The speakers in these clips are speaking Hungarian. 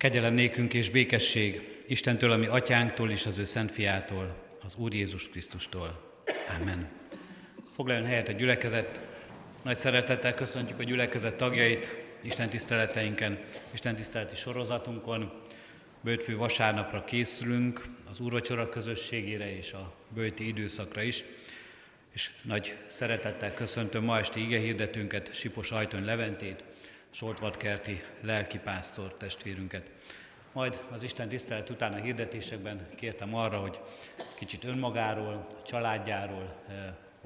Kegyelem nékünk és békesség Istentől, ami atyánktól és az ő szent fiától, az Úr Jézus Krisztustól. Amen. Foglaljon helyet a gyülekezet. Nagy szeretettel köszöntjük a gyülekezet tagjait Isten tiszteleteinken, Isten tiszteleti sorozatunkon. Bőtfő vasárnapra készülünk, az úrvacsora közösségére és a bőti időszakra is. És nagy szeretettel köszöntöm ma esti igehirdetőnket, Sipos Ajtön Leventét, Soltvatkerti lelkipásztor testvérünket. Majd az Isten tisztelet után a hirdetésekben kértem arra, hogy kicsit önmagáról, családjáról eh,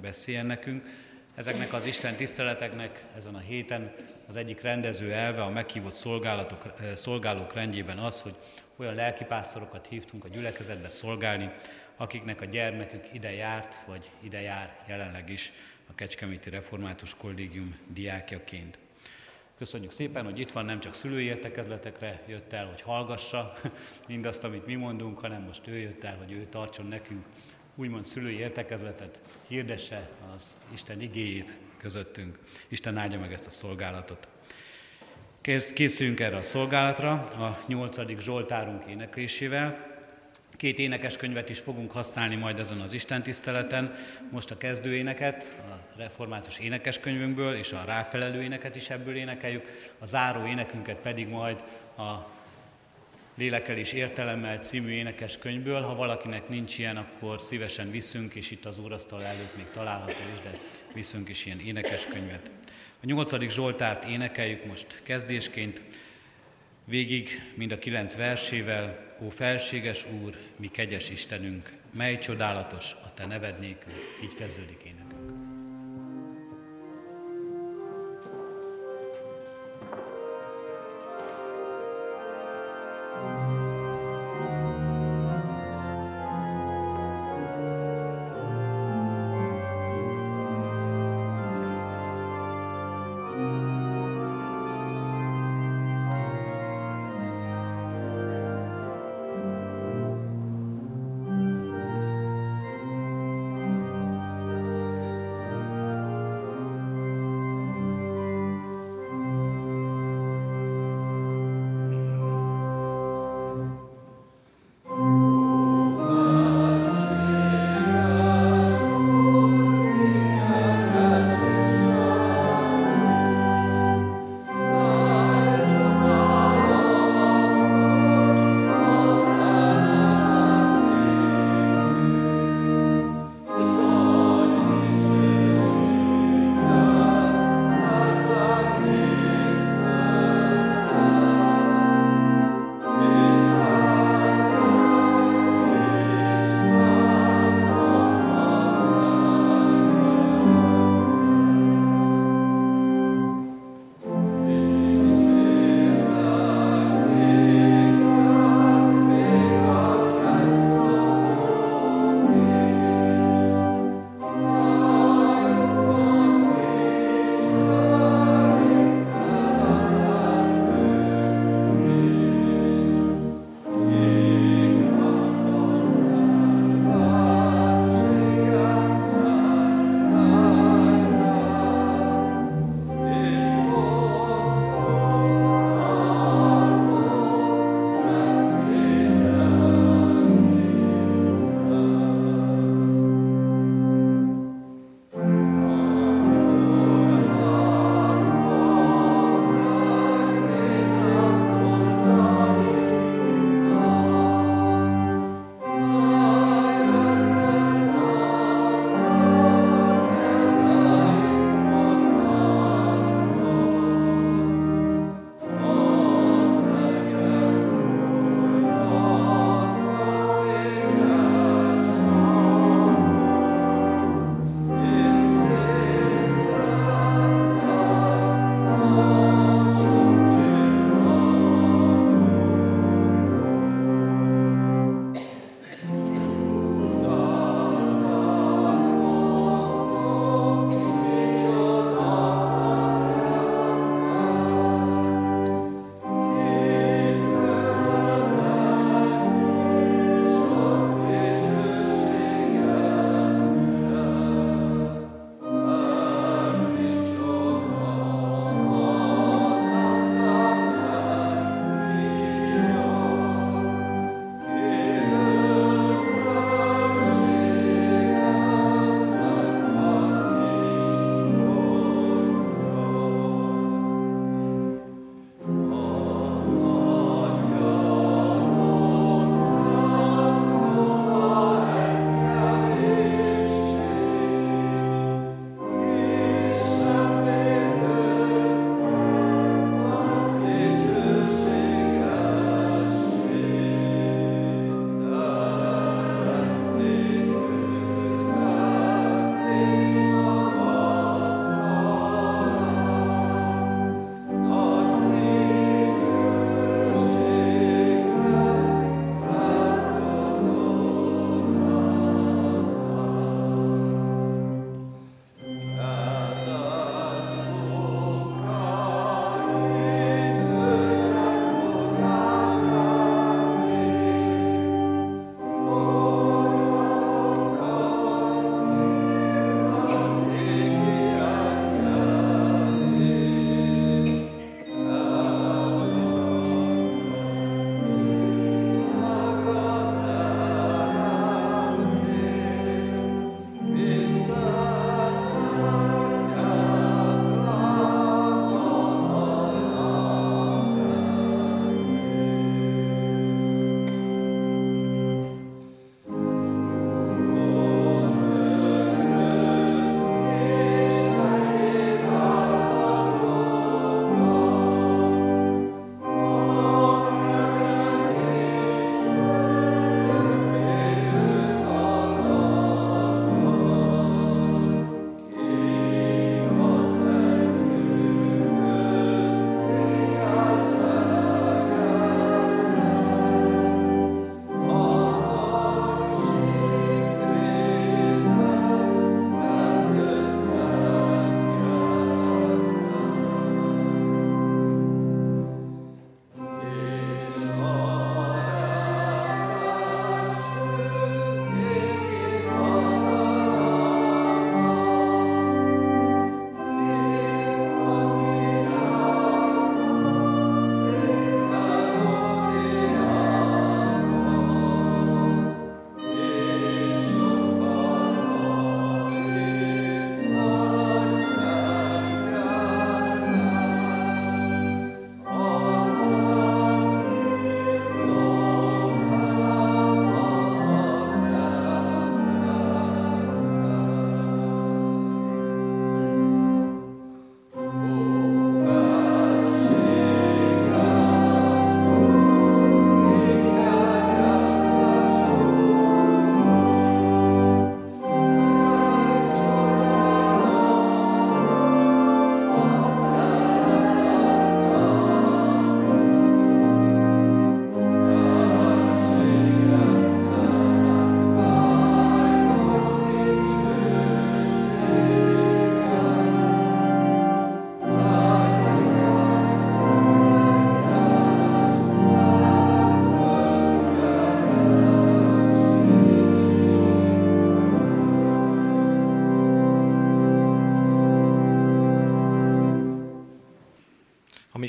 beszéljen nekünk. Ezeknek az Isten tiszteleteknek ezen a héten az egyik rendező elve a meghívott szolgálatok, eh, szolgálók rendjében az, hogy olyan lelkipásztorokat hívtunk a gyülekezetbe szolgálni, akiknek a gyermekük ide járt, vagy ide jár jelenleg is a Kecskeméti Református Kollégium diákjaként. Köszönjük szépen, hogy itt van, nem csak szülői értekezletekre jött el, hogy hallgassa mindazt, amit mi mondunk, hanem most ő jött el, hogy ő tartson nekünk úgymond szülői értekezletet, hirdesse az Isten igéjét közöttünk. Isten áldja meg ezt a szolgálatot. Készüljünk erre a szolgálatra a nyolcadik Zsoltárunk éneklésével. Két énekes könyvet is fogunk használni majd ezen az Isten tiszteleten. Most a kezdőéneket, a református énekeskönyvünkből, és a ráfelelő éneket is ebből énekeljük. A záró énekünket pedig majd a Lélekelés értelemmel című énekeskönyvből. Ha valakinek nincs ilyen, akkor szívesen viszünk, és itt az úrasztal előtt még található is, de viszünk is ilyen énekeskönyvet. A nyolcadik Zsoltárt énekeljük most kezdésként. Végig, mind a kilenc versével, ó felséges Úr, mi kegyes Istenünk, mely csodálatos a Te neved nélkül. Így kezdődik énekünk.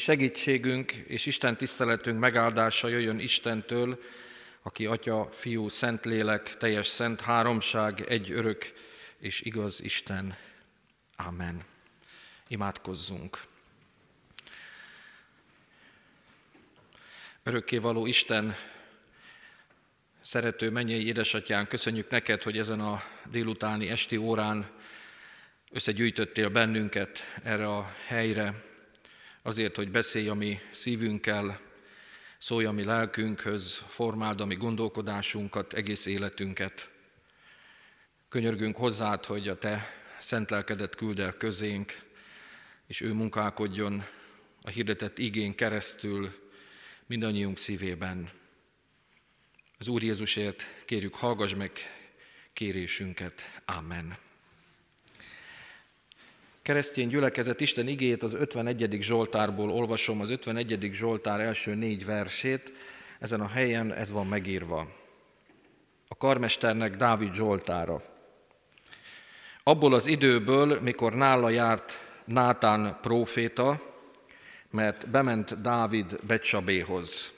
Segítségünk és Isten tiszteletünk megáldása jöjjön Istentől, aki Atya, Fiú, Szentlélek, teljes szent háromság, egy örök és igaz Isten. Amen. Imádkozzunk. Örökkévaló Isten, szerető mennyei édesatyán, köszönjük neked, hogy ezen a délutáni esti órán összegyűjtöttél bennünket erre a helyre, azért, hogy beszélj a mi szívünkkel, szólj a mi lelkünkhöz, formáld a mi gondolkodásunkat, egész életünket. Könyörgünk hozzád, hogy a te szent lelkedet küld el közénk, és ő munkálkodjon a hirdetett igén keresztül mindannyiunk szívében. Az Úr Jézusért kérjük, hallgass meg kérésünket. Amen. Keresztény gyülekezet Isten igét az 51. Zsoltárból olvasom, az 51. Zsoltár első négy versét. Ezen a helyen ez van megírva. A karmesternek Dávid Zsoltára. Abból az időből, mikor nála járt Nátán próféta, mert bement Dávid Becsabéhoz.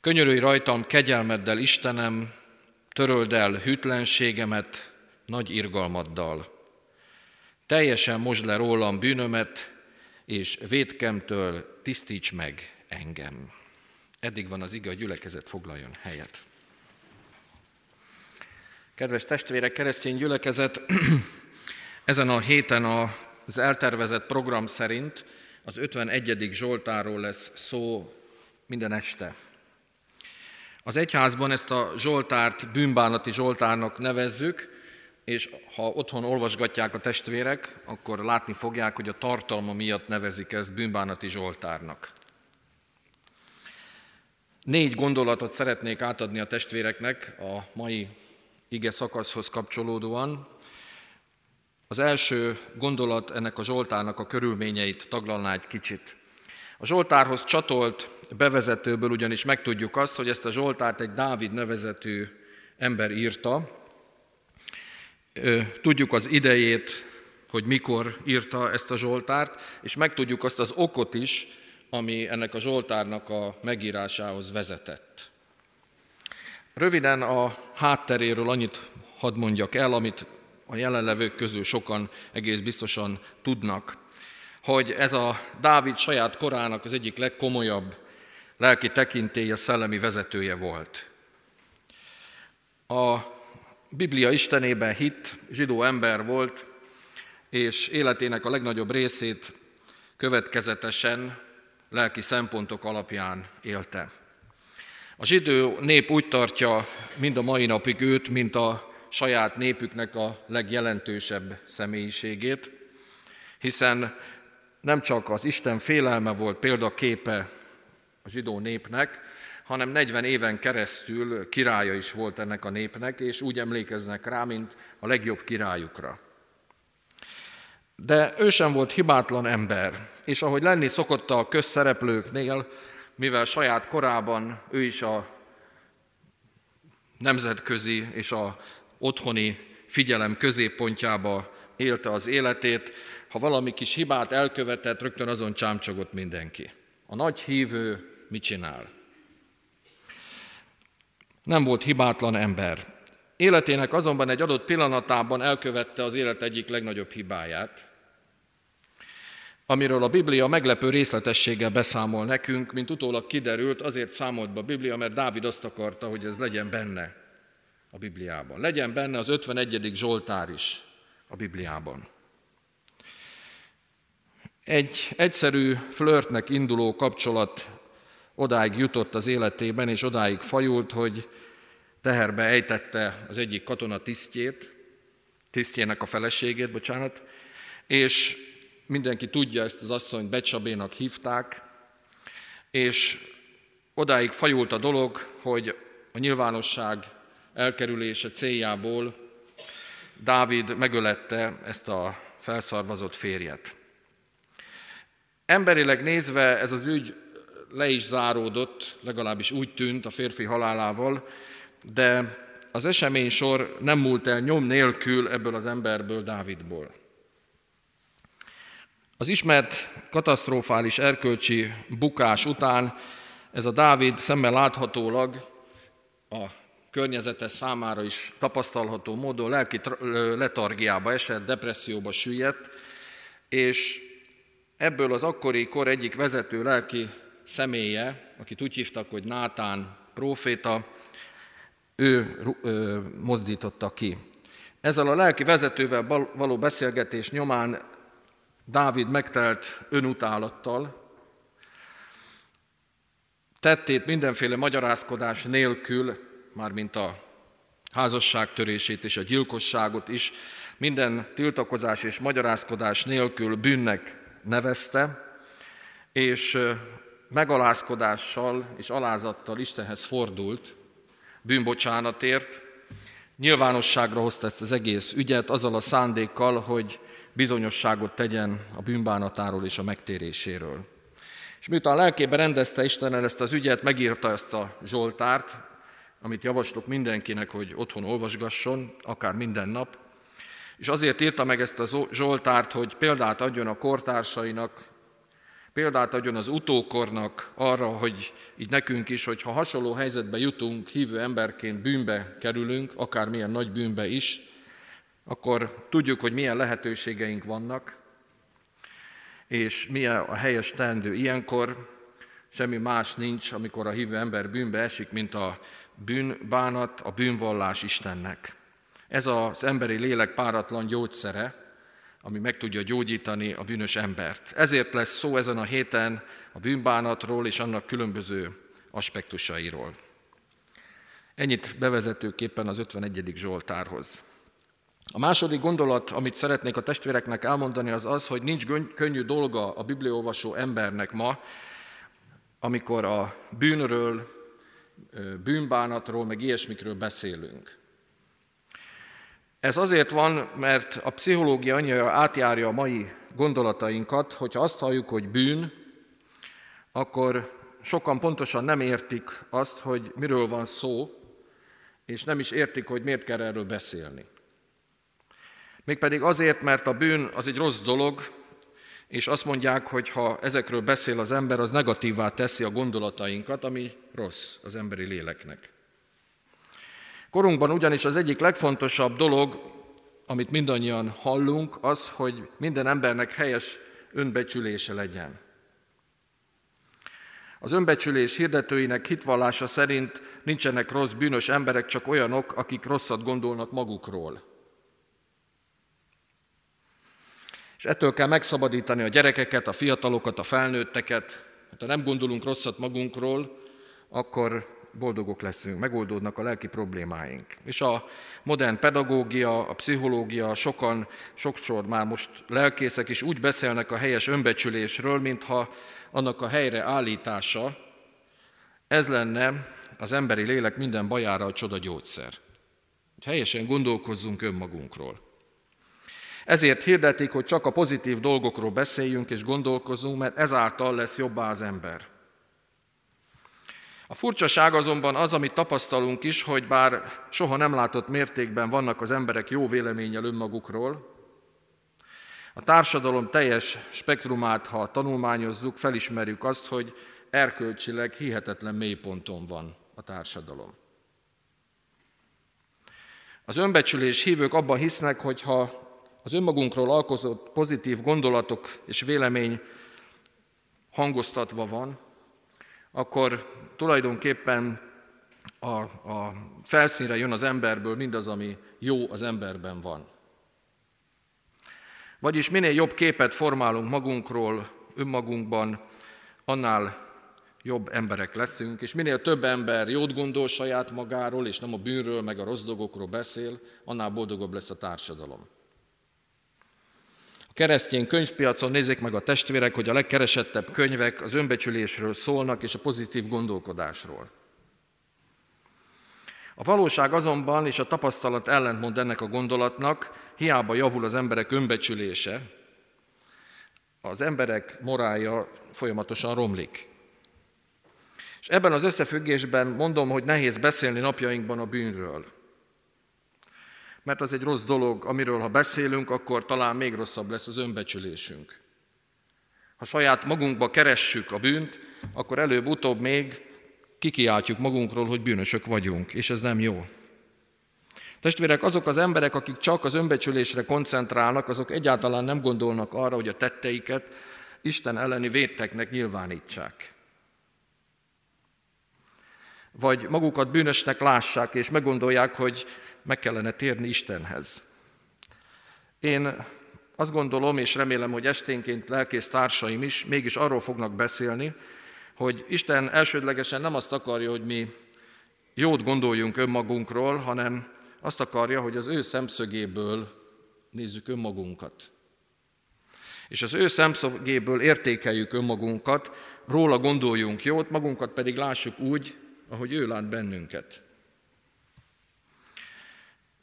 Könyörülj rajtam kegyelmeddel, Istenem, töröld el hűtlenségemet nagy irgalmaddal. Teljesen mosd le rólam bűnömet, és védkemtől tisztíts meg engem. Eddig van az ige, a gyülekezet foglaljon helyet. Kedves testvérek, keresztény gyülekezet, ezen a héten az eltervezett program szerint az 51. Zsoltáról lesz szó minden este. Az egyházban ezt a Zsoltárt bűnbánati Zsoltárnak nevezzük, és ha otthon olvasgatják a testvérek, akkor látni fogják, hogy a tartalma miatt nevezik ezt bűnbánati Zsoltárnak. Négy gondolatot szeretnék átadni a testvéreknek a mai ige szakaszhoz kapcsolódóan. Az első gondolat ennek a Zsoltárnak a körülményeit taglalná egy kicsit. A Zsoltárhoz csatolt bevezetőből ugyanis megtudjuk azt, hogy ezt a Zsoltárt egy Dávid nevezetű ember írta, tudjuk az idejét, hogy mikor írta ezt a Zsoltárt, és megtudjuk azt az okot is, ami ennek a Zsoltárnak a megírásához vezetett. Röviden a hátteréről annyit hadd mondjak el, amit a jelenlevők közül sokan egész biztosan tudnak, hogy ez a Dávid saját korának az egyik legkomolyabb lelki tekintélye, szellemi vezetője volt. A Biblia Istenében hit, zsidó ember volt, és életének a legnagyobb részét következetesen lelki szempontok alapján élte. A zsidó nép úgy tartja mind a mai napig őt, mint a saját népüknek a legjelentősebb személyiségét, hiszen nem csak az Isten félelme volt példaképe a zsidó népnek, hanem 40 éven keresztül királya is volt ennek a népnek, és úgy emlékeznek rá, mint a legjobb királyukra. De ő sem volt hibátlan ember, és ahogy lenni szokott a közszereplőknél, mivel saját korában ő is a nemzetközi és a otthoni figyelem középpontjába élte az életét, ha valami kis hibát elkövetett, rögtön azon csámcsogott mindenki. A nagy hívő mit csinál? Nem volt hibátlan ember. Életének azonban egy adott pillanatában elkövette az élet egyik legnagyobb hibáját, amiről a Biblia meglepő részletességgel beszámol nekünk, mint utólag kiderült, azért számolt be a Biblia, mert Dávid azt akarta, hogy ez legyen benne a Bibliában. Legyen benne az 51. Zsoltár is a Bibliában. Egy egyszerű flörtnek induló kapcsolat odáig jutott az életében, és odáig fajult, hogy teherbe ejtette az egyik katona tisztjét, tisztjének a feleségét, bocsánat, és mindenki tudja, ezt az asszonyt Becsabénak hívták, és odáig fajult a dolog, hogy a nyilvánosság elkerülése céljából Dávid megölette ezt a felszarvazott férjet. Emberileg nézve ez az ügy le is záródott, legalábbis úgy tűnt a férfi halálával, de az esemény sor nem múlt el nyom nélkül ebből az emberből, Dávidból. Az ismert katasztrofális erkölcsi bukás után ez a Dávid szemmel láthatólag a környezete számára is tapasztalható módon lelki letargiába esett, depresszióba süllyedt, és ebből az akkori kor egyik vezető lelki személye, akit úgy hívtak, hogy Nátán próféta, ő mozdította ki. Ezzel a lelki vezetővel való beszélgetés nyomán Dávid megtelt önutálattal, tettét mindenféle magyarázkodás nélkül, mármint a házasságtörését és a gyilkosságot is, minden tiltakozás és magyarázkodás nélkül bűnnek nevezte, és megalázkodással és alázattal Istenhez fordult bűnbocsánatért, nyilvánosságra hozta ezt az egész ügyet azzal a szándékkal, hogy bizonyosságot tegyen a bűnbánatáról és a megtéréséről. És miután lelkében rendezte Isten ezt az ügyet, megírta ezt a Zsoltárt, amit javaslok mindenkinek, hogy otthon olvasgasson, akár minden nap, és azért írta meg ezt a Zsoltárt, hogy példát adjon a kortársainak, példát adjon az utókornak arra, hogy így nekünk is, hogy ha hasonló helyzetbe jutunk, hívő emberként bűnbe kerülünk, akármilyen nagy bűnbe is, akkor tudjuk, hogy milyen lehetőségeink vannak, és milyen a helyes teendő. Ilyenkor semmi más nincs, amikor a hívő ember bűnbe esik, mint a bűnbánat, a bűnvallás Istennek. Ez az emberi lélek páratlan gyógyszere, ami meg tudja gyógyítani a bűnös embert. Ezért lesz szó ezen a héten a bűnbánatról és annak különböző aspektusairól. Ennyit bevezetőképpen az 51. Zsoltárhoz. A második gondolat, amit szeretnék a testvéreknek elmondani, az az, hogy nincs könnyű dolga a bibliolvasó embernek ma, amikor a bűnről, bűnbánatról, meg ilyesmikről beszélünk. Ez azért van, mert a pszichológia annyira átjárja a mai gondolatainkat, hogyha azt halljuk, hogy bűn, akkor sokan pontosan nem értik azt, hogy miről van szó, és nem is értik, hogy miért kell erről beszélni. Mégpedig azért, mert a bűn az egy rossz dolog, és azt mondják, hogy ha ezekről beszél az ember, az negatívá teszi a gondolatainkat, ami rossz az emberi léleknek. Korunkban ugyanis az egyik legfontosabb dolog, amit mindannyian hallunk, az, hogy minden embernek helyes önbecsülése legyen. Az önbecsülés hirdetőinek hitvallása szerint nincsenek rossz, bűnös emberek, csak olyanok, akik rosszat gondolnak magukról. És ettől kell megszabadítani a gyerekeket, a fiatalokat, a felnőtteket. Hát, ha nem gondolunk rosszat magunkról, akkor boldogok leszünk, megoldódnak a lelki problémáink. És a modern pedagógia, a pszichológia, sokan, sokszor már most lelkészek is úgy beszélnek a helyes önbecsülésről, mintha annak a helyre állítása, ez lenne az emberi lélek minden bajára a csoda gyógyszer. Helyesen gondolkozzunk önmagunkról. Ezért hirdetik, hogy csak a pozitív dolgokról beszéljünk és gondolkozunk, mert ezáltal lesz jobbá az ember. A furcsaság azonban az, amit tapasztalunk is, hogy bár soha nem látott mértékben vannak az emberek jó véleménnyel önmagukról, a társadalom teljes spektrumát, ha tanulmányozzuk, felismerjük azt, hogy erkölcsileg hihetetlen mélyponton van a társadalom. Az önbecsülés hívők abban hisznek, hogy ha az önmagunkról alkozott pozitív gondolatok és vélemény hangoztatva van, akkor tulajdonképpen a, a felszínre jön az emberből mindaz, ami jó az emberben van. Vagyis minél jobb képet formálunk magunkról, önmagunkban, annál jobb emberek leszünk, és minél több ember jót gondol saját magáról, és nem a bűnről, meg a rossz dolgokról beszél, annál boldogabb lesz a társadalom. Keresztény könyvpiacon nézzék meg a testvérek, hogy a legkeresettebb könyvek az önbecsülésről szólnak, és a pozitív gondolkodásról. A valóság azonban és a tapasztalat ellentmond ennek a gondolatnak, hiába javul az emberek önbecsülése, az emberek morálja folyamatosan romlik. És ebben az összefüggésben mondom, hogy nehéz beszélni napjainkban a bűnről. Mert az egy rossz dolog, amiről ha beszélünk, akkor talán még rosszabb lesz az önbecsülésünk. Ha saját magunkba keressük a bűnt, akkor előbb-utóbb még kikiáltjuk magunkról, hogy bűnösök vagyunk, és ez nem jó. Testvérek, azok az emberek, akik csak az önbecsülésre koncentrálnak, azok egyáltalán nem gondolnak arra, hogy a tetteiket Isten elleni védteknek nyilvánítsák. Vagy magukat bűnösnek lássák, és meggondolják, hogy meg kellene térni Istenhez. Én azt gondolom, és remélem, hogy esténként lelkész társaim is mégis arról fognak beszélni, hogy Isten elsődlegesen nem azt akarja, hogy mi jót gondoljunk önmagunkról, hanem azt akarja, hogy az ő szemszögéből nézzük önmagunkat. És az ő szemszögéből értékeljük önmagunkat, róla gondoljunk jót, magunkat pedig lássuk úgy, ahogy ő lát bennünket.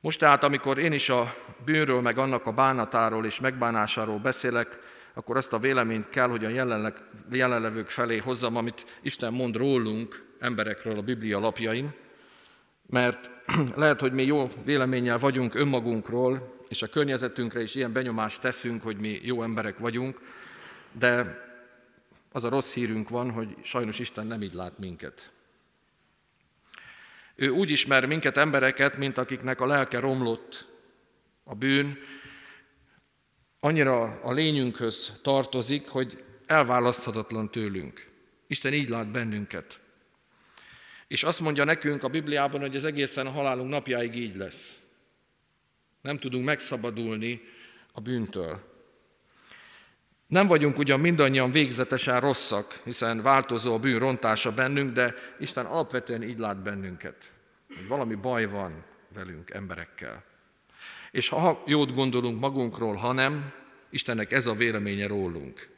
Most tehát, amikor én is a bűnről, meg annak a bánatáról és megbánásáról beszélek, akkor azt a véleményt kell, hogy a jelenleg, jelenlevők felé hozzam, amit Isten mond rólunk, emberekről a Biblia lapjain, mert lehet, hogy mi jó véleménnyel vagyunk önmagunkról, és a környezetünkre is ilyen benyomást teszünk, hogy mi jó emberek vagyunk, de az a rossz hírünk van, hogy sajnos Isten nem így lát minket. Ő úgy ismer minket embereket, mint akiknek a lelke romlott, a bűn annyira a lényünkhöz tartozik, hogy elválaszthatatlan tőlünk. Isten így lát bennünket. És azt mondja nekünk a Bibliában, hogy ez egészen a halálunk napjáig így lesz. Nem tudunk megszabadulni a bűntől. Nem vagyunk ugyan mindannyian végzetesen rosszak, hiszen változó a bűn rontása bennünk, de Isten alapvetően így lát bennünket, hogy valami baj van velünk, emberekkel. És ha jót gondolunk magunkról, ha nem, Istennek ez a véleménye rólunk.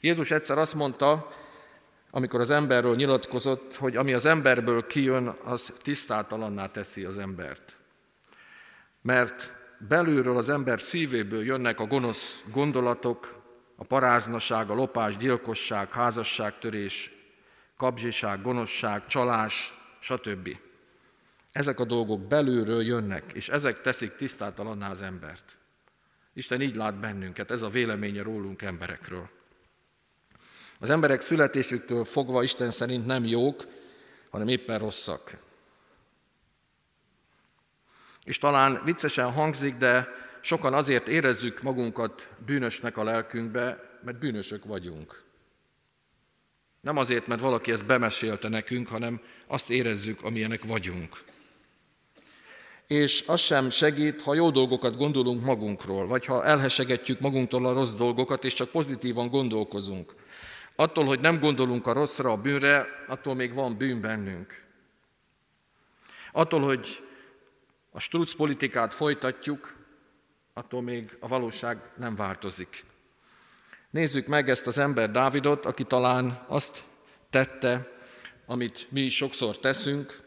Jézus egyszer azt mondta, amikor az emberről nyilatkozott, hogy ami az emberből kijön, az tisztátalanná teszi az embert. Mert belülről az ember szívéből jönnek a gonosz gondolatok, a paráznaság, a lopás, gyilkosság, házasságtörés, kapzsiság, gonoszság, csalás, stb. Ezek a dolgok belülről jönnek, és ezek teszik tisztátalanná az embert. Isten így lát bennünket, ez a véleménye rólunk emberekről. Az emberek születésüktől fogva Isten szerint nem jók, hanem éppen rosszak. És talán viccesen hangzik, de sokan azért érezzük magunkat bűnösnek a lelkünkbe, mert bűnösök vagyunk. Nem azért, mert valaki ezt bemesélte nekünk, hanem azt érezzük, amilyenek vagyunk és az sem segít, ha jó dolgokat gondolunk magunkról, vagy ha elhesegetjük magunktól a rossz dolgokat, és csak pozitívan gondolkozunk. Attól, hogy nem gondolunk a rosszra, a bűnre, attól még van bűn bennünk. Attól, hogy a struc politikát folytatjuk, attól még a valóság nem változik. Nézzük meg ezt az ember Dávidot, aki talán azt tette, amit mi is sokszor teszünk,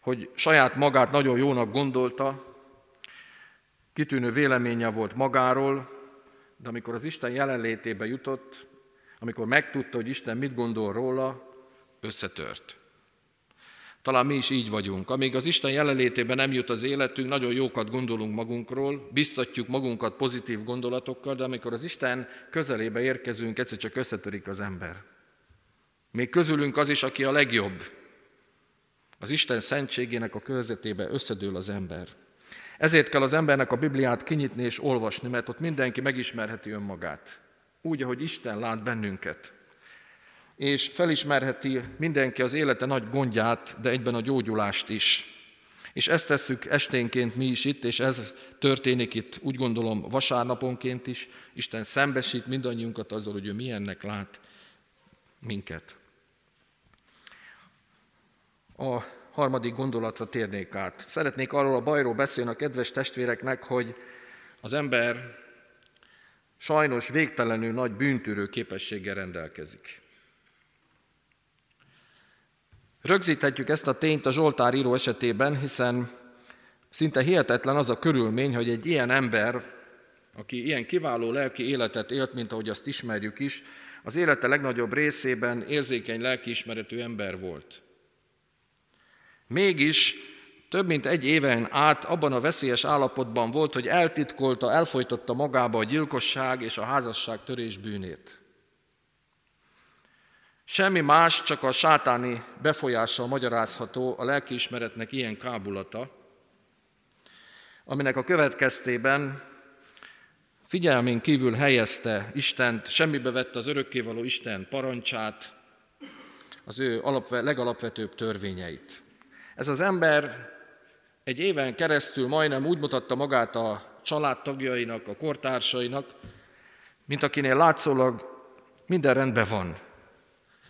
hogy saját magát nagyon jónak gondolta, kitűnő véleménye volt magáról, de amikor az Isten jelenlétébe jutott, amikor megtudta, hogy Isten mit gondol róla, összetört. Talán mi is így vagyunk. Amíg az Isten jelenlétében nem jut az életünk, nagyon jókat gondolunk magunkról, biztatjuk magunkat pozitív gondolatokkal, de amikor az Isten közelébe érkezünk, egyszer csak összetörik az ember. Még közülünk az is, aki a legjobb, az Isten szentségének a körzetébe összedől az ember. Ezért kell az embernek a Bibliát kinyitni és olvasni, mert ott mindenki megismerheti önmagát. Úgy, ahogy Isten lát bennünket. És felismerheti mindenki az élete nagy gondját, de egyben a gyógyulást is. És ezt tesszük esténként mi is itt, és ez történik itt, úgy gondolom, vasárnaponként is. Isten szembesít mindannyiunkat azzal, hogy ő milyennek lát minket. A harmadik gondolatra térnék át. Szeretnék arról a bajról beszélni a kedves testvéreknek, hogy az ember sajnos végtelenül nagy bűntűrő képességgel rendelkezik. Rögzíthetjük ezt a tényt a Zsoltár író esetében, hiszen szinte hihetetlen az a körülmény, hogy egy ilyen ember, aki ilyen kiváló lelki életet élt, mint ahogy azt ismerjük is, az élete legnagyobb részében érzékeny lelkiismeretű ember volt. Mégis több mint egy éven át abban a veszélyes állapotban volt, hogy eltitkolta, elfolytotta magába a gyilkosság és a házasság törés bűnét. Semmi más, csak a sátáni befolyással magyarázható a lelkiismeretnek ilyen kábulata, aminek a következtében figyelmén kívül helyezte Istent, semmibe vette az örökkévaló Isten parancsát, az ő alapve, legalapvetőbb törvényeit. Ez az ember egy éven keresztül majdnem úgy mutatta magát a családtagjainak, a kortársainak, mint akinél látszólag minden rendben van.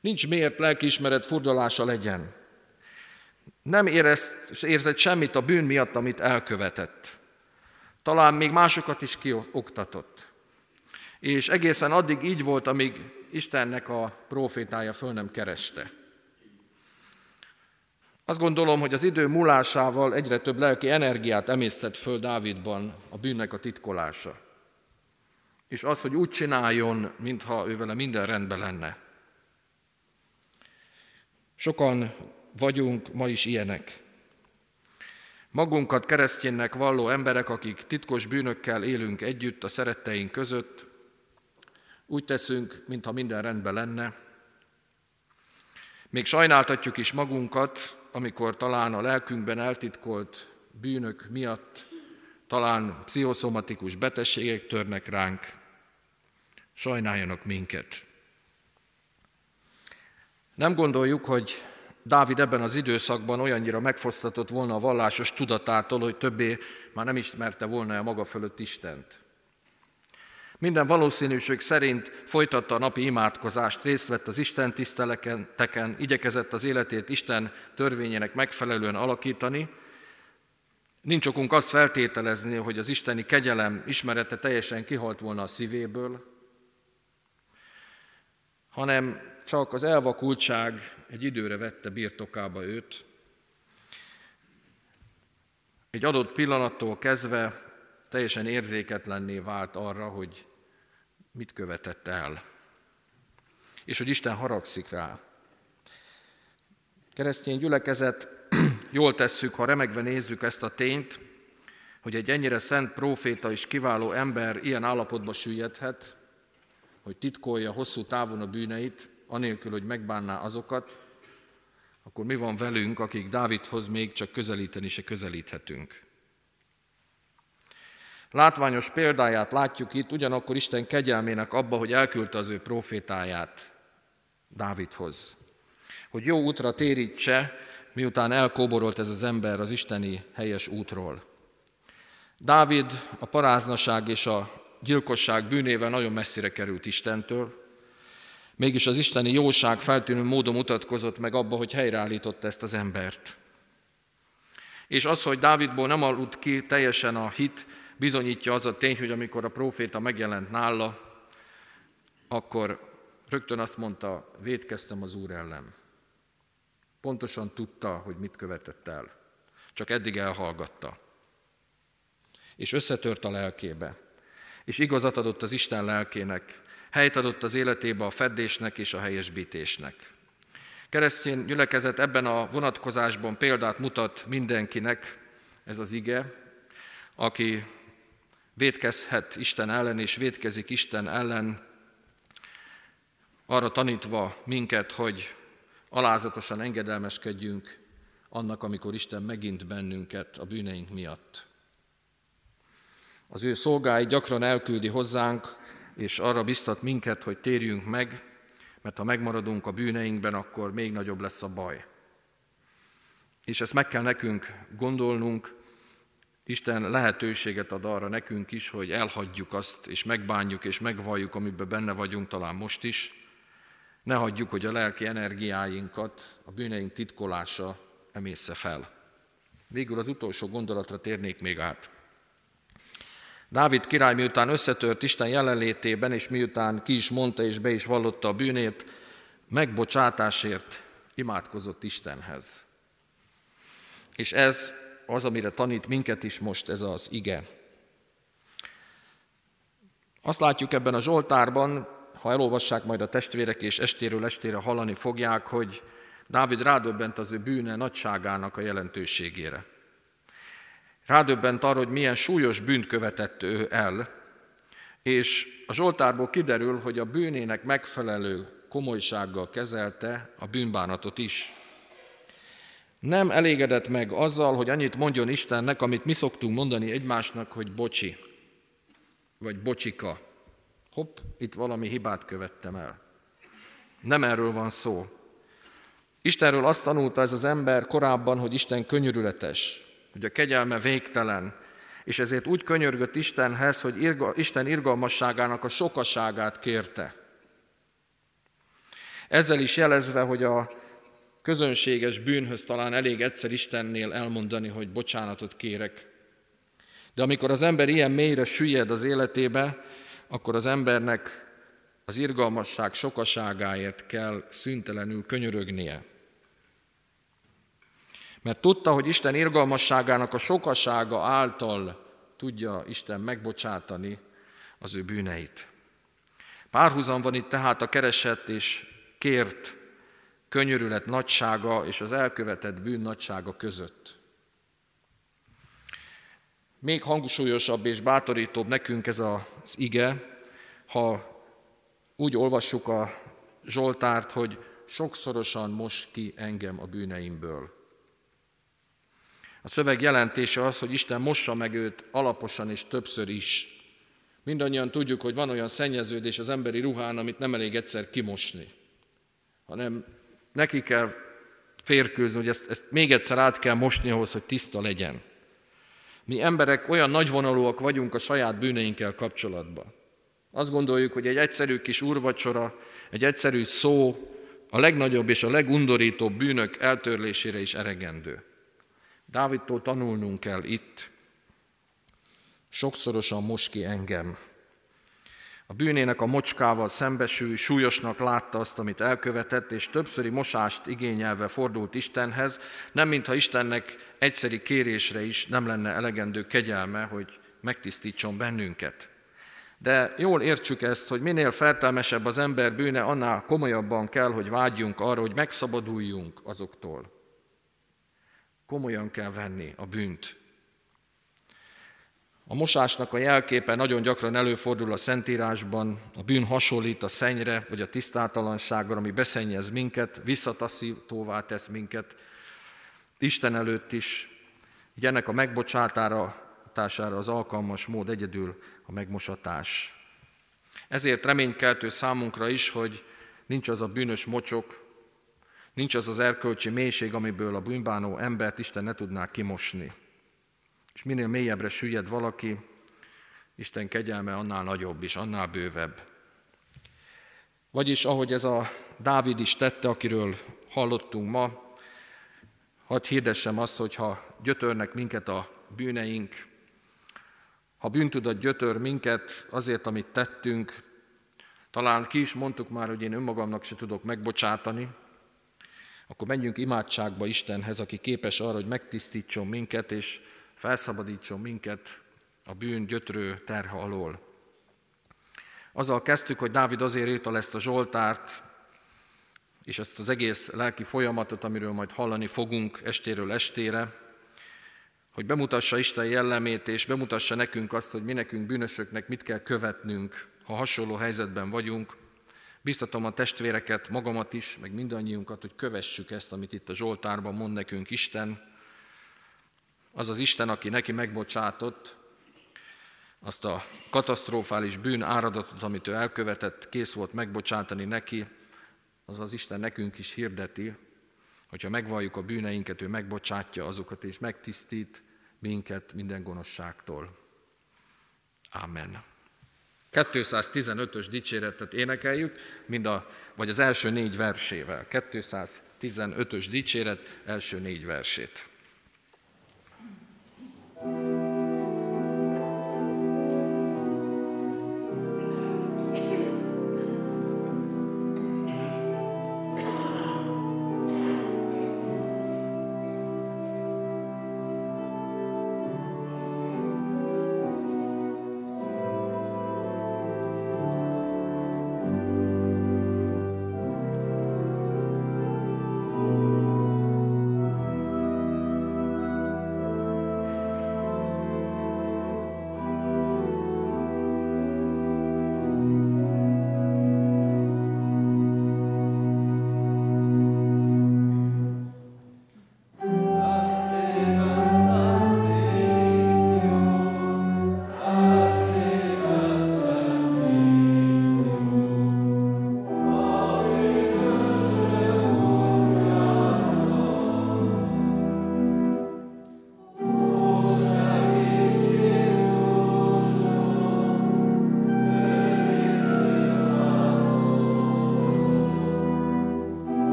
Nincs miért lelkiismeret furdalása legyen. Nem érezt, érzett semmit a bűn miatt, amit elkövetett. Talán még másokat is kioktatott. És egészen addig így volt, amíg Istennek a profétája föl nem kereste. Azt gondolom, hogy az idő múlásával egyre több lelki energiát emésztett föl Dávidban a bűnnek a titkolása. És az, hogy úgy csináljon, mintha ő vele minden rendben lenne. Sokan vagyunk ma is ilyenek. Magunkat keresztjénnek valló emberek, akik titkos bűnökkel élünk együtt a szeretteink között, úgy teszünk, mintha minden rendben lenne. Még sajnáltatjuk is magunkat, amikor talán a lelkünkben eltitkolt bűnök miatt talán pszichoszomatikus betegségek törnek ránk, sajnáljanak minket. Nem gondoljuk, hogy Dávid ebben az időszakban olyannyira megfosztatott volna a vallásos tudatától, hogy többé már nem ismerte volna a maga fölött Istent. Minden valószínűség szerint folytatta a napi imádkozást, részt vett az Isten tiszteleteken, igyekezett az életét Isten törvényének megfelelően alakítani. Nincs okunk azt feltételezni, hogy az isteni kegyelem ismerete teljesen kihalt volna a szívéből, hanem csak az elvakultság egy időre vette birtokába őt. Egy adott pillanattól kezdve teljesen érzéketlenné vált arra, hogy mit követett el, és hogy Isten haragszik rá. Keresztény gyülekezet, jól tesszük, ha remegve nézzük ezt a tényt, hogy egy ennyire szent próféta és kiváló ember ilyen állapotba süllyedhet, hogy titkolja hosszú távon a bűneit, anélkül, hogy megbánná azokat, akkor mi van velünk, akik Dávidhoz még csak közelíteni se közelíthetünk. Látványos példáját látjuk itt, ugyanakkor Isten kegyelmének abba, hogy elküldte az ő profétáját Dávidhoz. Hogy jó útra térítse, miután elkóborolt ez az ember az isteni helyes útról. Dávid a paráznaság és a gyilkosság bűnével nagyon messzire került Istentől, mégis az isteni jóság feltűnő módon mutatkozott meg abba, hogy helyreállította ezt az embert. És az, hogy Dávidból nem aludt ki teljesen a hit, bizonyítja az a tény, hogy amikor a próféta megjelent nála, akkor rögtön azt mondta, védkeztem az Úr ellen. Pontosan tudta, hogy mit követett el. Csak eddig elhallgatta. És összetört a lelkébe. És igazat adott az Isten lelkének, helyt adott az életébe a feddésnek és a helyesbítésnek. Keresztény gyülekezet ebben a vonatkozásban példát mutat mindenkinek, ez az ige, aki védkezhet Isten ellen, és védkezik Isten ellen, arra tanítva minket, hogy alázatosan engedelmeskedjünk annak, amikor Isten megint bennünket a bűneink miatt. Az ő szolgái gyakran elküldi hozzánk, és arra biztat minket, hogy térjünk meg, mert ha megmaradunk a bűneinkben, akkor még nagyobb lesz a baj. És ezt meg kell nekünk gondolnunk, Isten lehetőséget ad arra nekünk is, hogy elhagyjuk azt, és megbánjuk, és megvalljuk, amiben benne vagyunk talán most is. Ne hagyjuk, hogy a lelki energiáinkat a bűneink titkolása emészze fel. Végül az utolsó gondolatra térnék még át. Dávid király miután összetört Isten jelenlétében, és miután ki is mondta és be is vallotta a bűnét, megbocsátásért imádkozott Istenhez. És ez az, amire tanít minket is most ez az ige. Azt látjuk ebben a Zsoltárban, ha elolvassák majd a testvérek, és estéről estére hallani fogják, hogy Dávid rádöbbent az ő bűne nagyságának a jelentőségére. Rádöbbent arra, hogy milyen súlyos bűnt követett ő el, és a Zsoltárból kiderül, hogy a bűnének megfelelő komolysággal kezelte a bűnbánatot is. Nem elégedett meg azzal, hogy annyit mondjon Istennek, amit mi szoktunk mondani egymásnak, hogy bocsi, vagy bocsika. Hopp, itt valami hibát követtem el. Nem erről van szó. Istenről azt tanulta ez az ember korábban, hogy Isten könyörületes, hogy a kegyelme végtelen, és ezért úgy könyörgött Istenhez, hogy Isten irgalmasságának a sokaságát kérte. Ezzel is jelezve, hogy a közönséges bűnhöz talán elég egyszer Istennél elmondani, hogy bocsánatot kérek. De amikor az ember ilyen mélyre süllyed az életébe, akkor az embernek az irgalmasság sokaságáért kell szüntelenül könyörögnie. Mert tudta, hogy Isten irgalmasságának a sokasága által tudja Isten megbocsátani az ő bűneit. Párhuzam van itt tehát a keresett és kért könyörület nagysága és az elkövetett bűn nagysága között. Még hangsúlyosabb és bátorítóbb nekünk ez az ige, ha úgy olvassuk a Zsoltárt, hogy sokszorosan most ki engem a bűneimből. A szöveg jelentése az, hogy Isten mossa meg őt alaposan és többször is. Mindannyian tudjuk, hogy van olyan szennyeződés az emberi ruhán, amit nem elég egyszer kimosni, hanem neki kell férkőzni, hogy ezt, ezt még egyszer át kell mosni ahhoz, hogy tiszta legyen. Mi emberek olyan nagyvonalúak vagyunk a saját bűneinkkel kapcsolatban. Azt gondoljuk, hogy egy egyszerű kis úrvacsora, egy egyszerű szó a legnagyobb és a legundorítóbb bűnök eltörlésére is eregendő. Dávidtól tanulnunk kell itt. Sokszorosan most ki engem. A bűnének a mocskával szembesül, súlyosnak látta azt, amit elkövetett, és többszöri mosást igényelve fordult Istenhez, nem mintha Istennek egyszeri kérésre is nem lenne elegendő kegyelme, hogy megtisztítson bennünket. De jól értsük ezt, hogy minél fertelmesebb az ember bűne, annál komolyabban kell, hogy vágyjunk arra, hogy megszabaduljunk azoktól. Komolyan kell venni a bűnt. A mosásnak a jelképe nagyon gyakran előfordul a Szentírásban, a bűn hasonlít a szennyre, vagy a tisztátalanságra, ami beszennyez minket, visszataszítóvá tesz minket, Isten előtt is, így ennek a megbocsátására az alkalmas mód egyedül a megmosatás. Ezért reménykeltő számunkra is, hogy nincs az a bűnös mocsok, nincs az az erkölcsi mélység, amiből a bűnbánó embert Isten ne tudná kimosni. És minél mélyebbre süllyed valaki, Isten kegyelme annál nagyobb és annál bővebb. Vagyis ahogy ez a Dávid is tette, akiről hallottunk ma, hadd hirdessem azt, hogy ha gyötörnek minket a bűneink, ha bűntudat gyötör minket azért, amit tettünk, talán ki is mondtuk már, hogy én önmagamnak se tudok megbocsátani, akkor menjünk imádságba Istenhez, aki képes arra, hogy megtisztítson minket, és felszabadítson minket a bűn gyötrő terhe alól. Azzal kezdtük, hogy Dávid azért írta ezt a Zsoltárt, és ezt az egész lelki folyamatot, amiről majd hallani fogunk estéről estére, hogy bemutassa Isten jellemét, és bemutassa nekünk azt, hogy mi nekünk bűnösöknek mit kell követnünk, ha hasonló helyzetben vagyunk. Biztatom a testvéreket, magamat is, meg mindannyiunkat, hogy kövessük ezt, amit itt a Zsoltárban mond nekünk Isten, az az Isten, aki neki megbocsátott, azt a katasztrofális bűn áradatot, amit ő elkövetett, kész volt megbocsátani neki, az az Isten nekünk is hirdeti, hogyha megvalljuk a bűneinket, ő megbocsátja azokat, és megtisztít minket minden gonoszságtól. Amen. 215-ös dicséretet énekeljük, mind a, vagy az első négy versével. 215-ös dicséret első négy versét.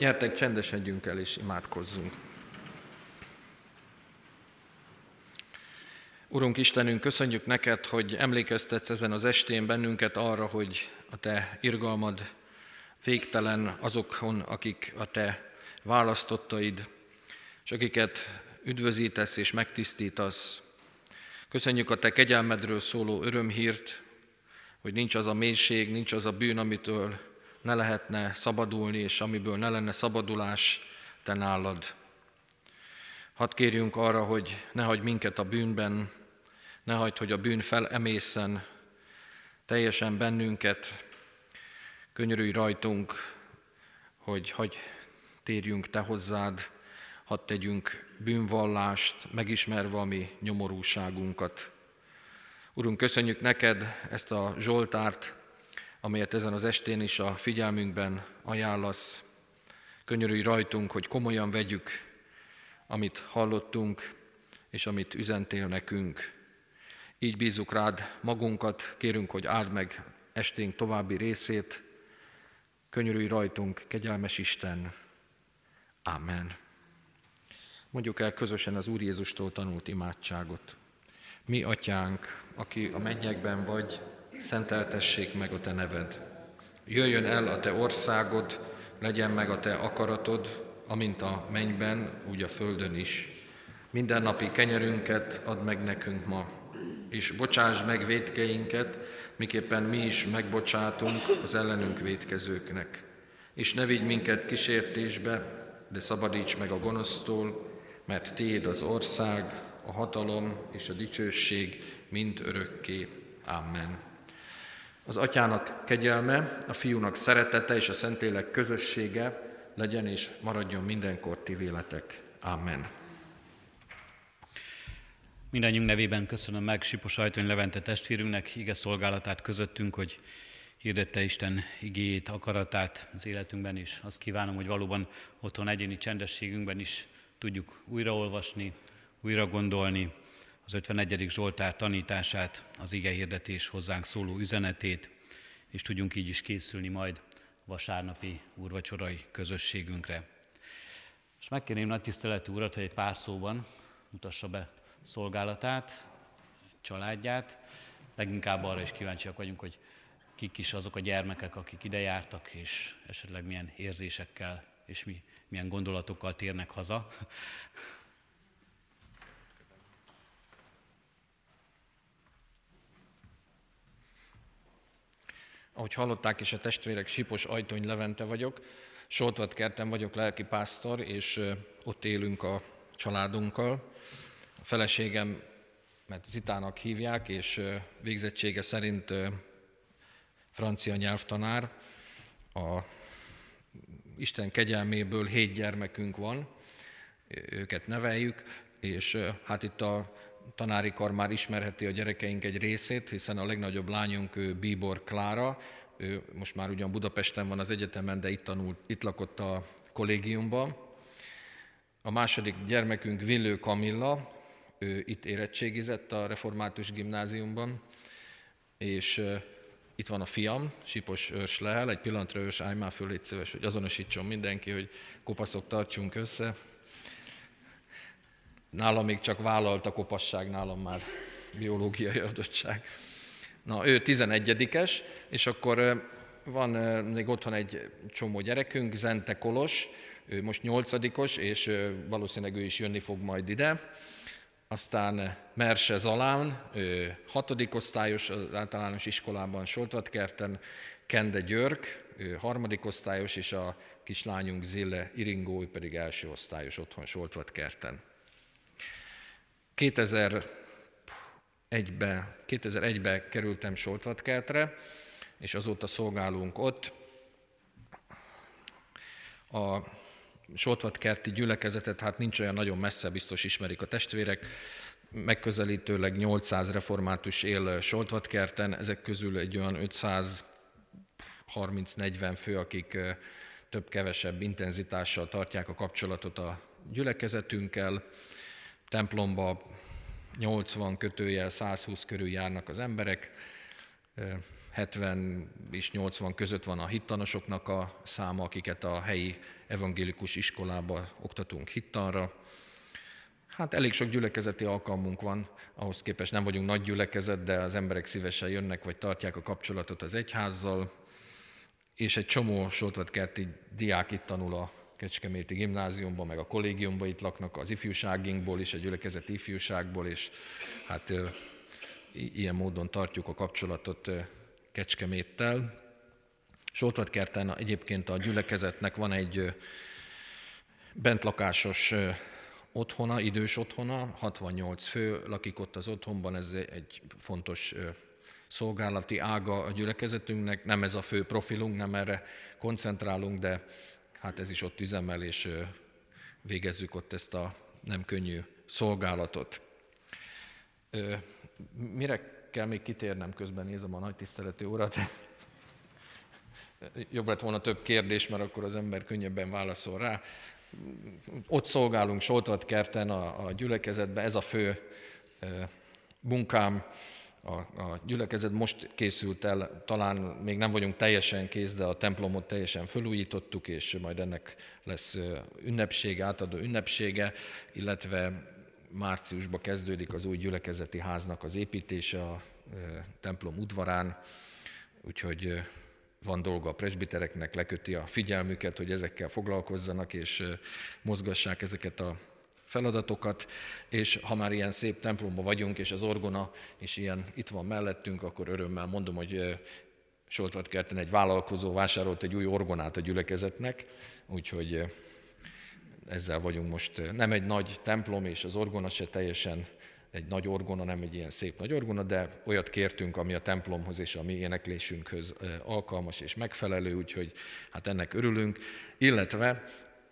Gyertek, csendesedjünk el és imádkozzunk. Urunk Istenünk, köszönjük neked, hogy emlékeztetsz ezen az estén bennünket arra, hogy a te irgalmad végtelen azokon, akik a te választottaid, és akiket üdvözítesz és megtisztítasz. Köszönjük a te kegyelmedről szóló örömhírt, hogy nincs az a mélység, nincs az a bűn, amitől ne lehetne szabadulni, és amiből ne lenne szabadulás, te nálad. Hadd kérjünk arra, hogy ne hagyj minket a bűnben, ne hagyd, hogy a bűn felemészen teljesen bennünket, könyörülj rajtunk, hogy hagy térjünk Te hozzád, hadd tegyünk bűnvallást, megismerve a mi nyomorúságunkat. Urunk, köszönjük neked ezt a Zsoltárt, amelyet ezen az estén is a figyelmünkben ajánlasz. Könyörülj rajtunk, hogy komolyan vegyük, amit hallottunk, és amit üzentél nekünk. Így bízzuk rád magunkat, kérünk, hogy áld meg esténk további részét. Könyörülj rajtunk, kegyelmes Isten. Amen. Mondjuk el közösen az Úr Jézustól tanult imádságot. Mi, atyánk, aki a mennyekben vagy, szenteltessék meg a te neved. Jöjjön el a te országod, legyen meg a te akaratod, amint a mennyben, úgy a földön is. Minden napi kenyerünket add meg nekünk ma, és bocsáss meg védkeinket, miképpen mi is megbocsátunk az ellenünk védkezőknek. És ne vigy minket kísértésbe, de szabadíts meg a gonosztól, mert Tiéd az ország, a hatalom és a dicsőség mind örökké. Amen. Az atyának kegyelme, a fiúnak szeretete és a Szentlélek közössége legyen és maradjon mindenkor ti véletek. Amen. Mindennyiunk nevében köszönöm meg Sipos Ajtony Levente testvérünknek ige szolgálatát közöttünk, hogy hirdette Isten igéjét, akaratát az életünkben is. Azt kívánom, hogy valóban otthon egyéni csendességünkben is tudjuk újraolvasni, újra gondolni az 51. Zsoltár tanítását, az ige hirdetés hozzánk szóló üzenetét, és tudjunk így is készülni majd vasárnapi úrvacsorai közösségünkre. És megkérném nagy tiszteletű urat, hogy egy pár szóban mutassa be szolgálatát, családját. Leginkább arra is kíváncsiak vagyunk, hogy kik is azok a gyermekek, akik ide jártak, és esetleg milyen érzésekkel és mi, milyen gondolatokkal térnek haza. Ahogy hallották is a testvérek, Sipos Ajtony Levente vagyok, Soltvat kerten vagyok lelki pásztor, és ott élünk a családunkkal. A feleségem, mert Zitának hívják, és végzettsége szerint francia nyelvtanár. A Isten kegyelméből hét gyermekünk van, őket neveljük, és hát itt a tanári kar már ismerheti a gyerekeink egy részét, hiszen a legnagyobb lányunk ő Bíbor Klára, ő most már ugyan Budapesten van az egyetemen, de itt tanult, itt lakott a kollégiumban. A második gyermekünk Villő Kamilla, ő itt érettségizett a református gimnáziumban, és itt van a fiam, Sipos Őrs Lehel, egy pillanatra Őrs, állj már föl, légy szíves, hogy azonosítson mindenki, hogy kopaszok tartsunk össze. Nálam még csak vállalt a kopasság, nálam már biológiai adottság. Na, ő 11-es, és akkor van még otthon egy csomó gyerekünk, Zente Kolos, ő most 8 és valószínűleg ő is jönni fog majd ide. Aztán Merse Zalán, ő hatodik osztályos az általános iskolában Soltvatkerten, Kende Györk, ő harmadik osztályos, és a kislányunk Zille Iringó, ő pedig első osztályos otthon Soltvatkerten. 2001-be, 2001-be kerültem Soltvatkertre, és azóta szolgálunk ott. A Soltvatkerti gyülekezetet, hát nincs olyan nagyon messze, biztos ismerik a testvérek, megközelítőleg 800 református él Soltvatkerten, ezek közül egy olyan 530-40 fő, akik több-kevesebb intenzitással tartják a kapcsolatot a gyülekezetünkkel. Templomba 80 kötőjel 120 körül járnak az emberek, 70 és 80 között van a hittanosoknak a száma, akiket a helyi evangélikus iskolába oktatunk hittanra. Hát elég sok gyülekezeti alkalmunk van, ahhoz képest nem vagyunk nagy gyülekezet, de az emberek szívesen jönnek, vagy tartják a kapcsolatot az egyházzal, és egy csomó kerti diák itt tanul a Kecskeméti gimnáziumban, meg a kollégiumban itt laknak az ifjúságinkból is, a gyülekezeti ifjúságból, és hát ilyen módon tartjuk a kapcsolatot Kecskeméttel. Soltvatkerten egyébként a gyülekezetnek van egy bentlakásos otthona, idős otthona, 68 fő lakik ott az otthonban, ez egy fontos szolgálati ága a gyülekezetünknek, nem ez a fő profilunk, nem erre koncentrálunk, de hát ez is ott üzemel, és végezzük ott ezt a nem könnyű szolgálatot. Mire kell még kitérnem, közben nézem a nagy tiszteletű urat. Jobb lett volna több kérdés, mert akkor az ember könnyebben válaszol rá. Ott szolgálunk kerten a, a gyülekezetben, ez a fő munkám. A, a gyülekezet most készült el, talán még nem vagyunk teljesen kész, de a templomot teljesen felújítottuk, és majd ennek lesz ünnepsége, átadó ünnepsége, illetve márciusban kezdődik az új gyülekezeti háznak az építése a templom udvarán, úgyhogy van dolga a presbitereknek, leköti a figyelmüket, hogy ezekkel foglalkozzanak, és mozgassák ezeket a feladatokat, és ha már ilyen szép templomban vagyunk, és az orgona is ilyen itt van mellettünk, akkor örömmel mondom, hogy Soltvatkerten egy vállalkozó vásárolt egy új orgonát a gyülekezetnek, úgyhogy ezzel vagyunk most. Nem egy nagy templom, és az orgona se teljesen egy nagy orgona, nem egy ilyen szép nagy orgona, de olyat kértünk, ami a templomhoz és a mi éneklésünkhöz alkalmas és megfelelő, úgyhogy hát ennek örülünk. Illetve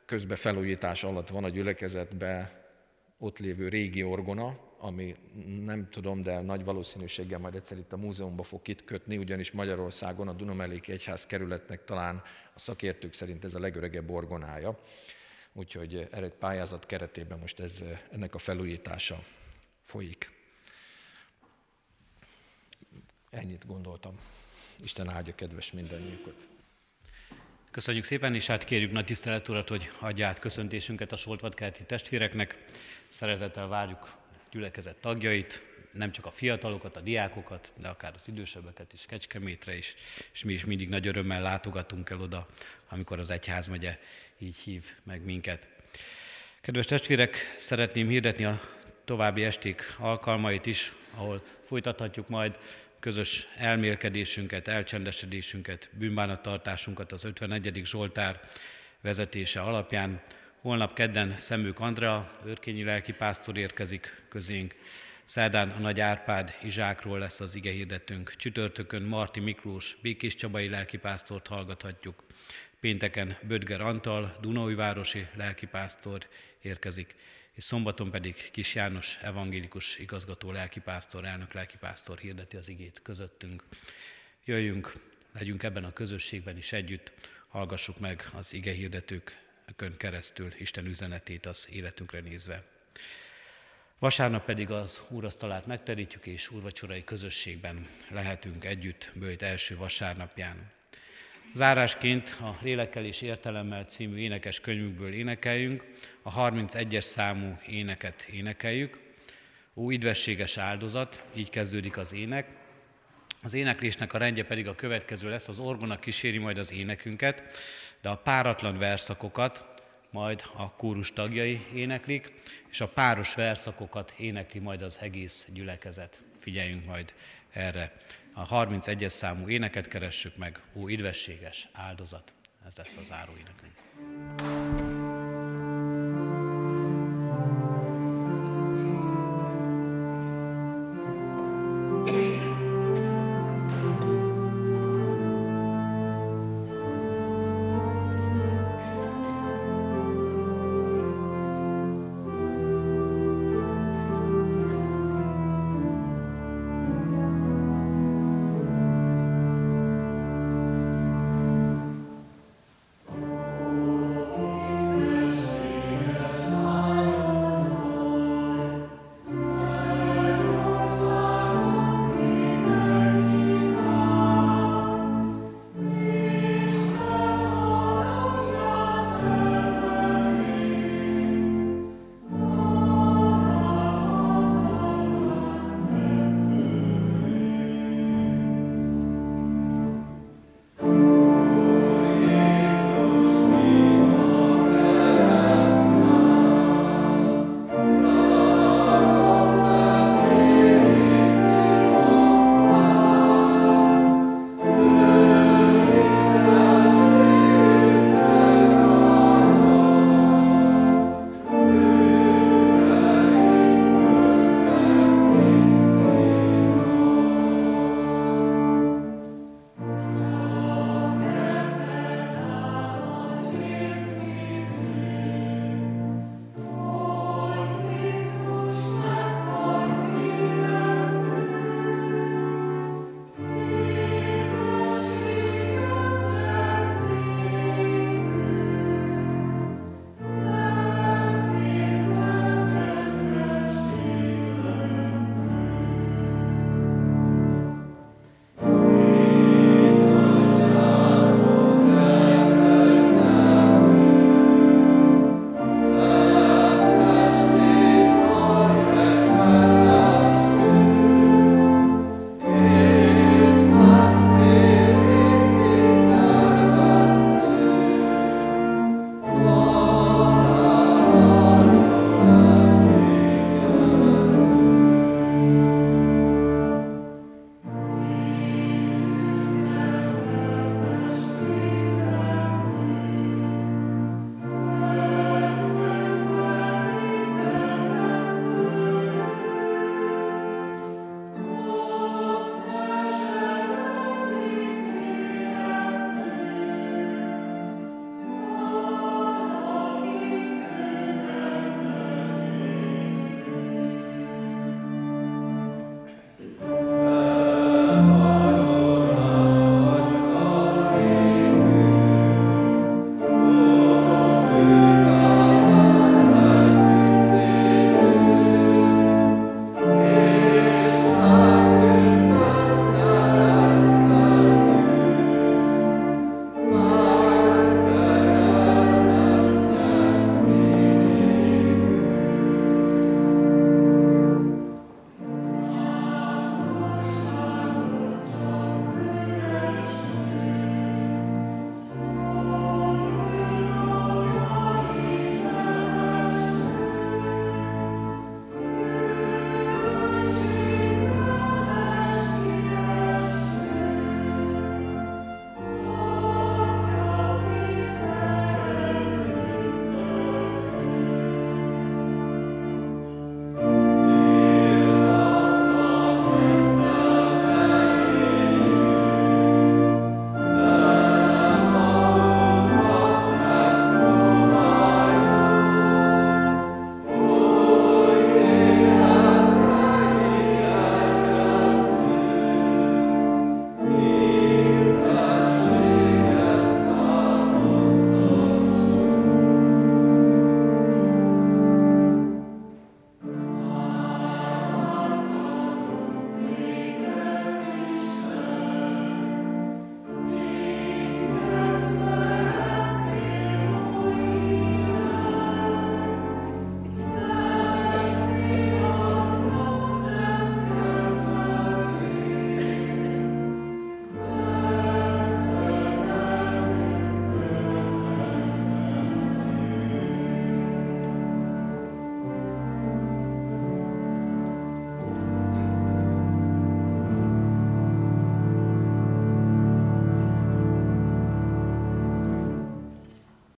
közben felújítás alatt van a gyülekezetben ott lévő régi orgona, ami nem tudom, de nagy valószínűséggel majd egyszer itt a múzeumban fog kitkötni, ugyanis Magyarországon a Dunameléki Egyház kerületnek talán a szakértők szerint ez a legöregebb orgonája. Úgyhogy egy pályázat keretében most ez, ennek a felújítása folyik. Ennyit gondoltam. Isten áldja kedves mindannyiukat. Köszönjük szépen, és hát kérjük nagy tisztelet urat, hogy adja át köszöntésünket a Soltvatkerti testvéreknek. Szeretettel várjuk gyülekezet tagjait, nem csak a fiatalokat, a diákokat, de akár az idősebbeket is Kecskemétre is, és mi is mindig nagy örömmel látogatunk el oda, amikor az egyházmegye így hív meg minket. Kedves testvérek, szeretném hirdetni a további esték alkalmait is, ahol folytathatjuk majd közös elmélkedésünket, elcsendesedésünket, bűnbánattartásunkat az 51. Zsoltár vezetése alapján. Holnap kedden Szemük Andrea, őrkényi lelkipásztor érkezik közénk. Szerdán a Nagy Árpád Izsákról lesz az ige hirdetőnk. Csütörtökön Marti Miklós, Békés Csabai lelkipásztort hallgathatjuk. Pénteken Bödger Antal, Dunaújvárosi lelkipásztor érkezik és szombaton pedig Kis János evangélikus igazgató lelkipásztor, elnök lelkipásztor hirdeti az igét közöttünk. Jöjjünk, legyünk ebben a közösségben is együtt, hallgassuk meg az ige hirdetőkön keresztül Isten üzenetét az életünkre nézve. Vasárnap pedig az úrasztalát megterítjük, és úrvacsorai közösségben lehetünk együtt bőjt első vasárnapján. Zárásként a Lélekkel és Értelemmel című énekes könyvükből énekeljünk, a 31-es számú éneket énekeljük. Ó, idvességes áldozat, így kezdődik az ének. Az éneklésnek a rendje pedig a következő lesz, az orgona kíséri majd az énekünket, de a páratlan verszakokat majd a kórus tagjai éneklik, és a páros verszakokat énekli majd az egész gyülekezet. Figyeljünk majd erre a 31-es számú éneket keressük meg, ó, idvességes áldozat, ez lesz az záró énekünk.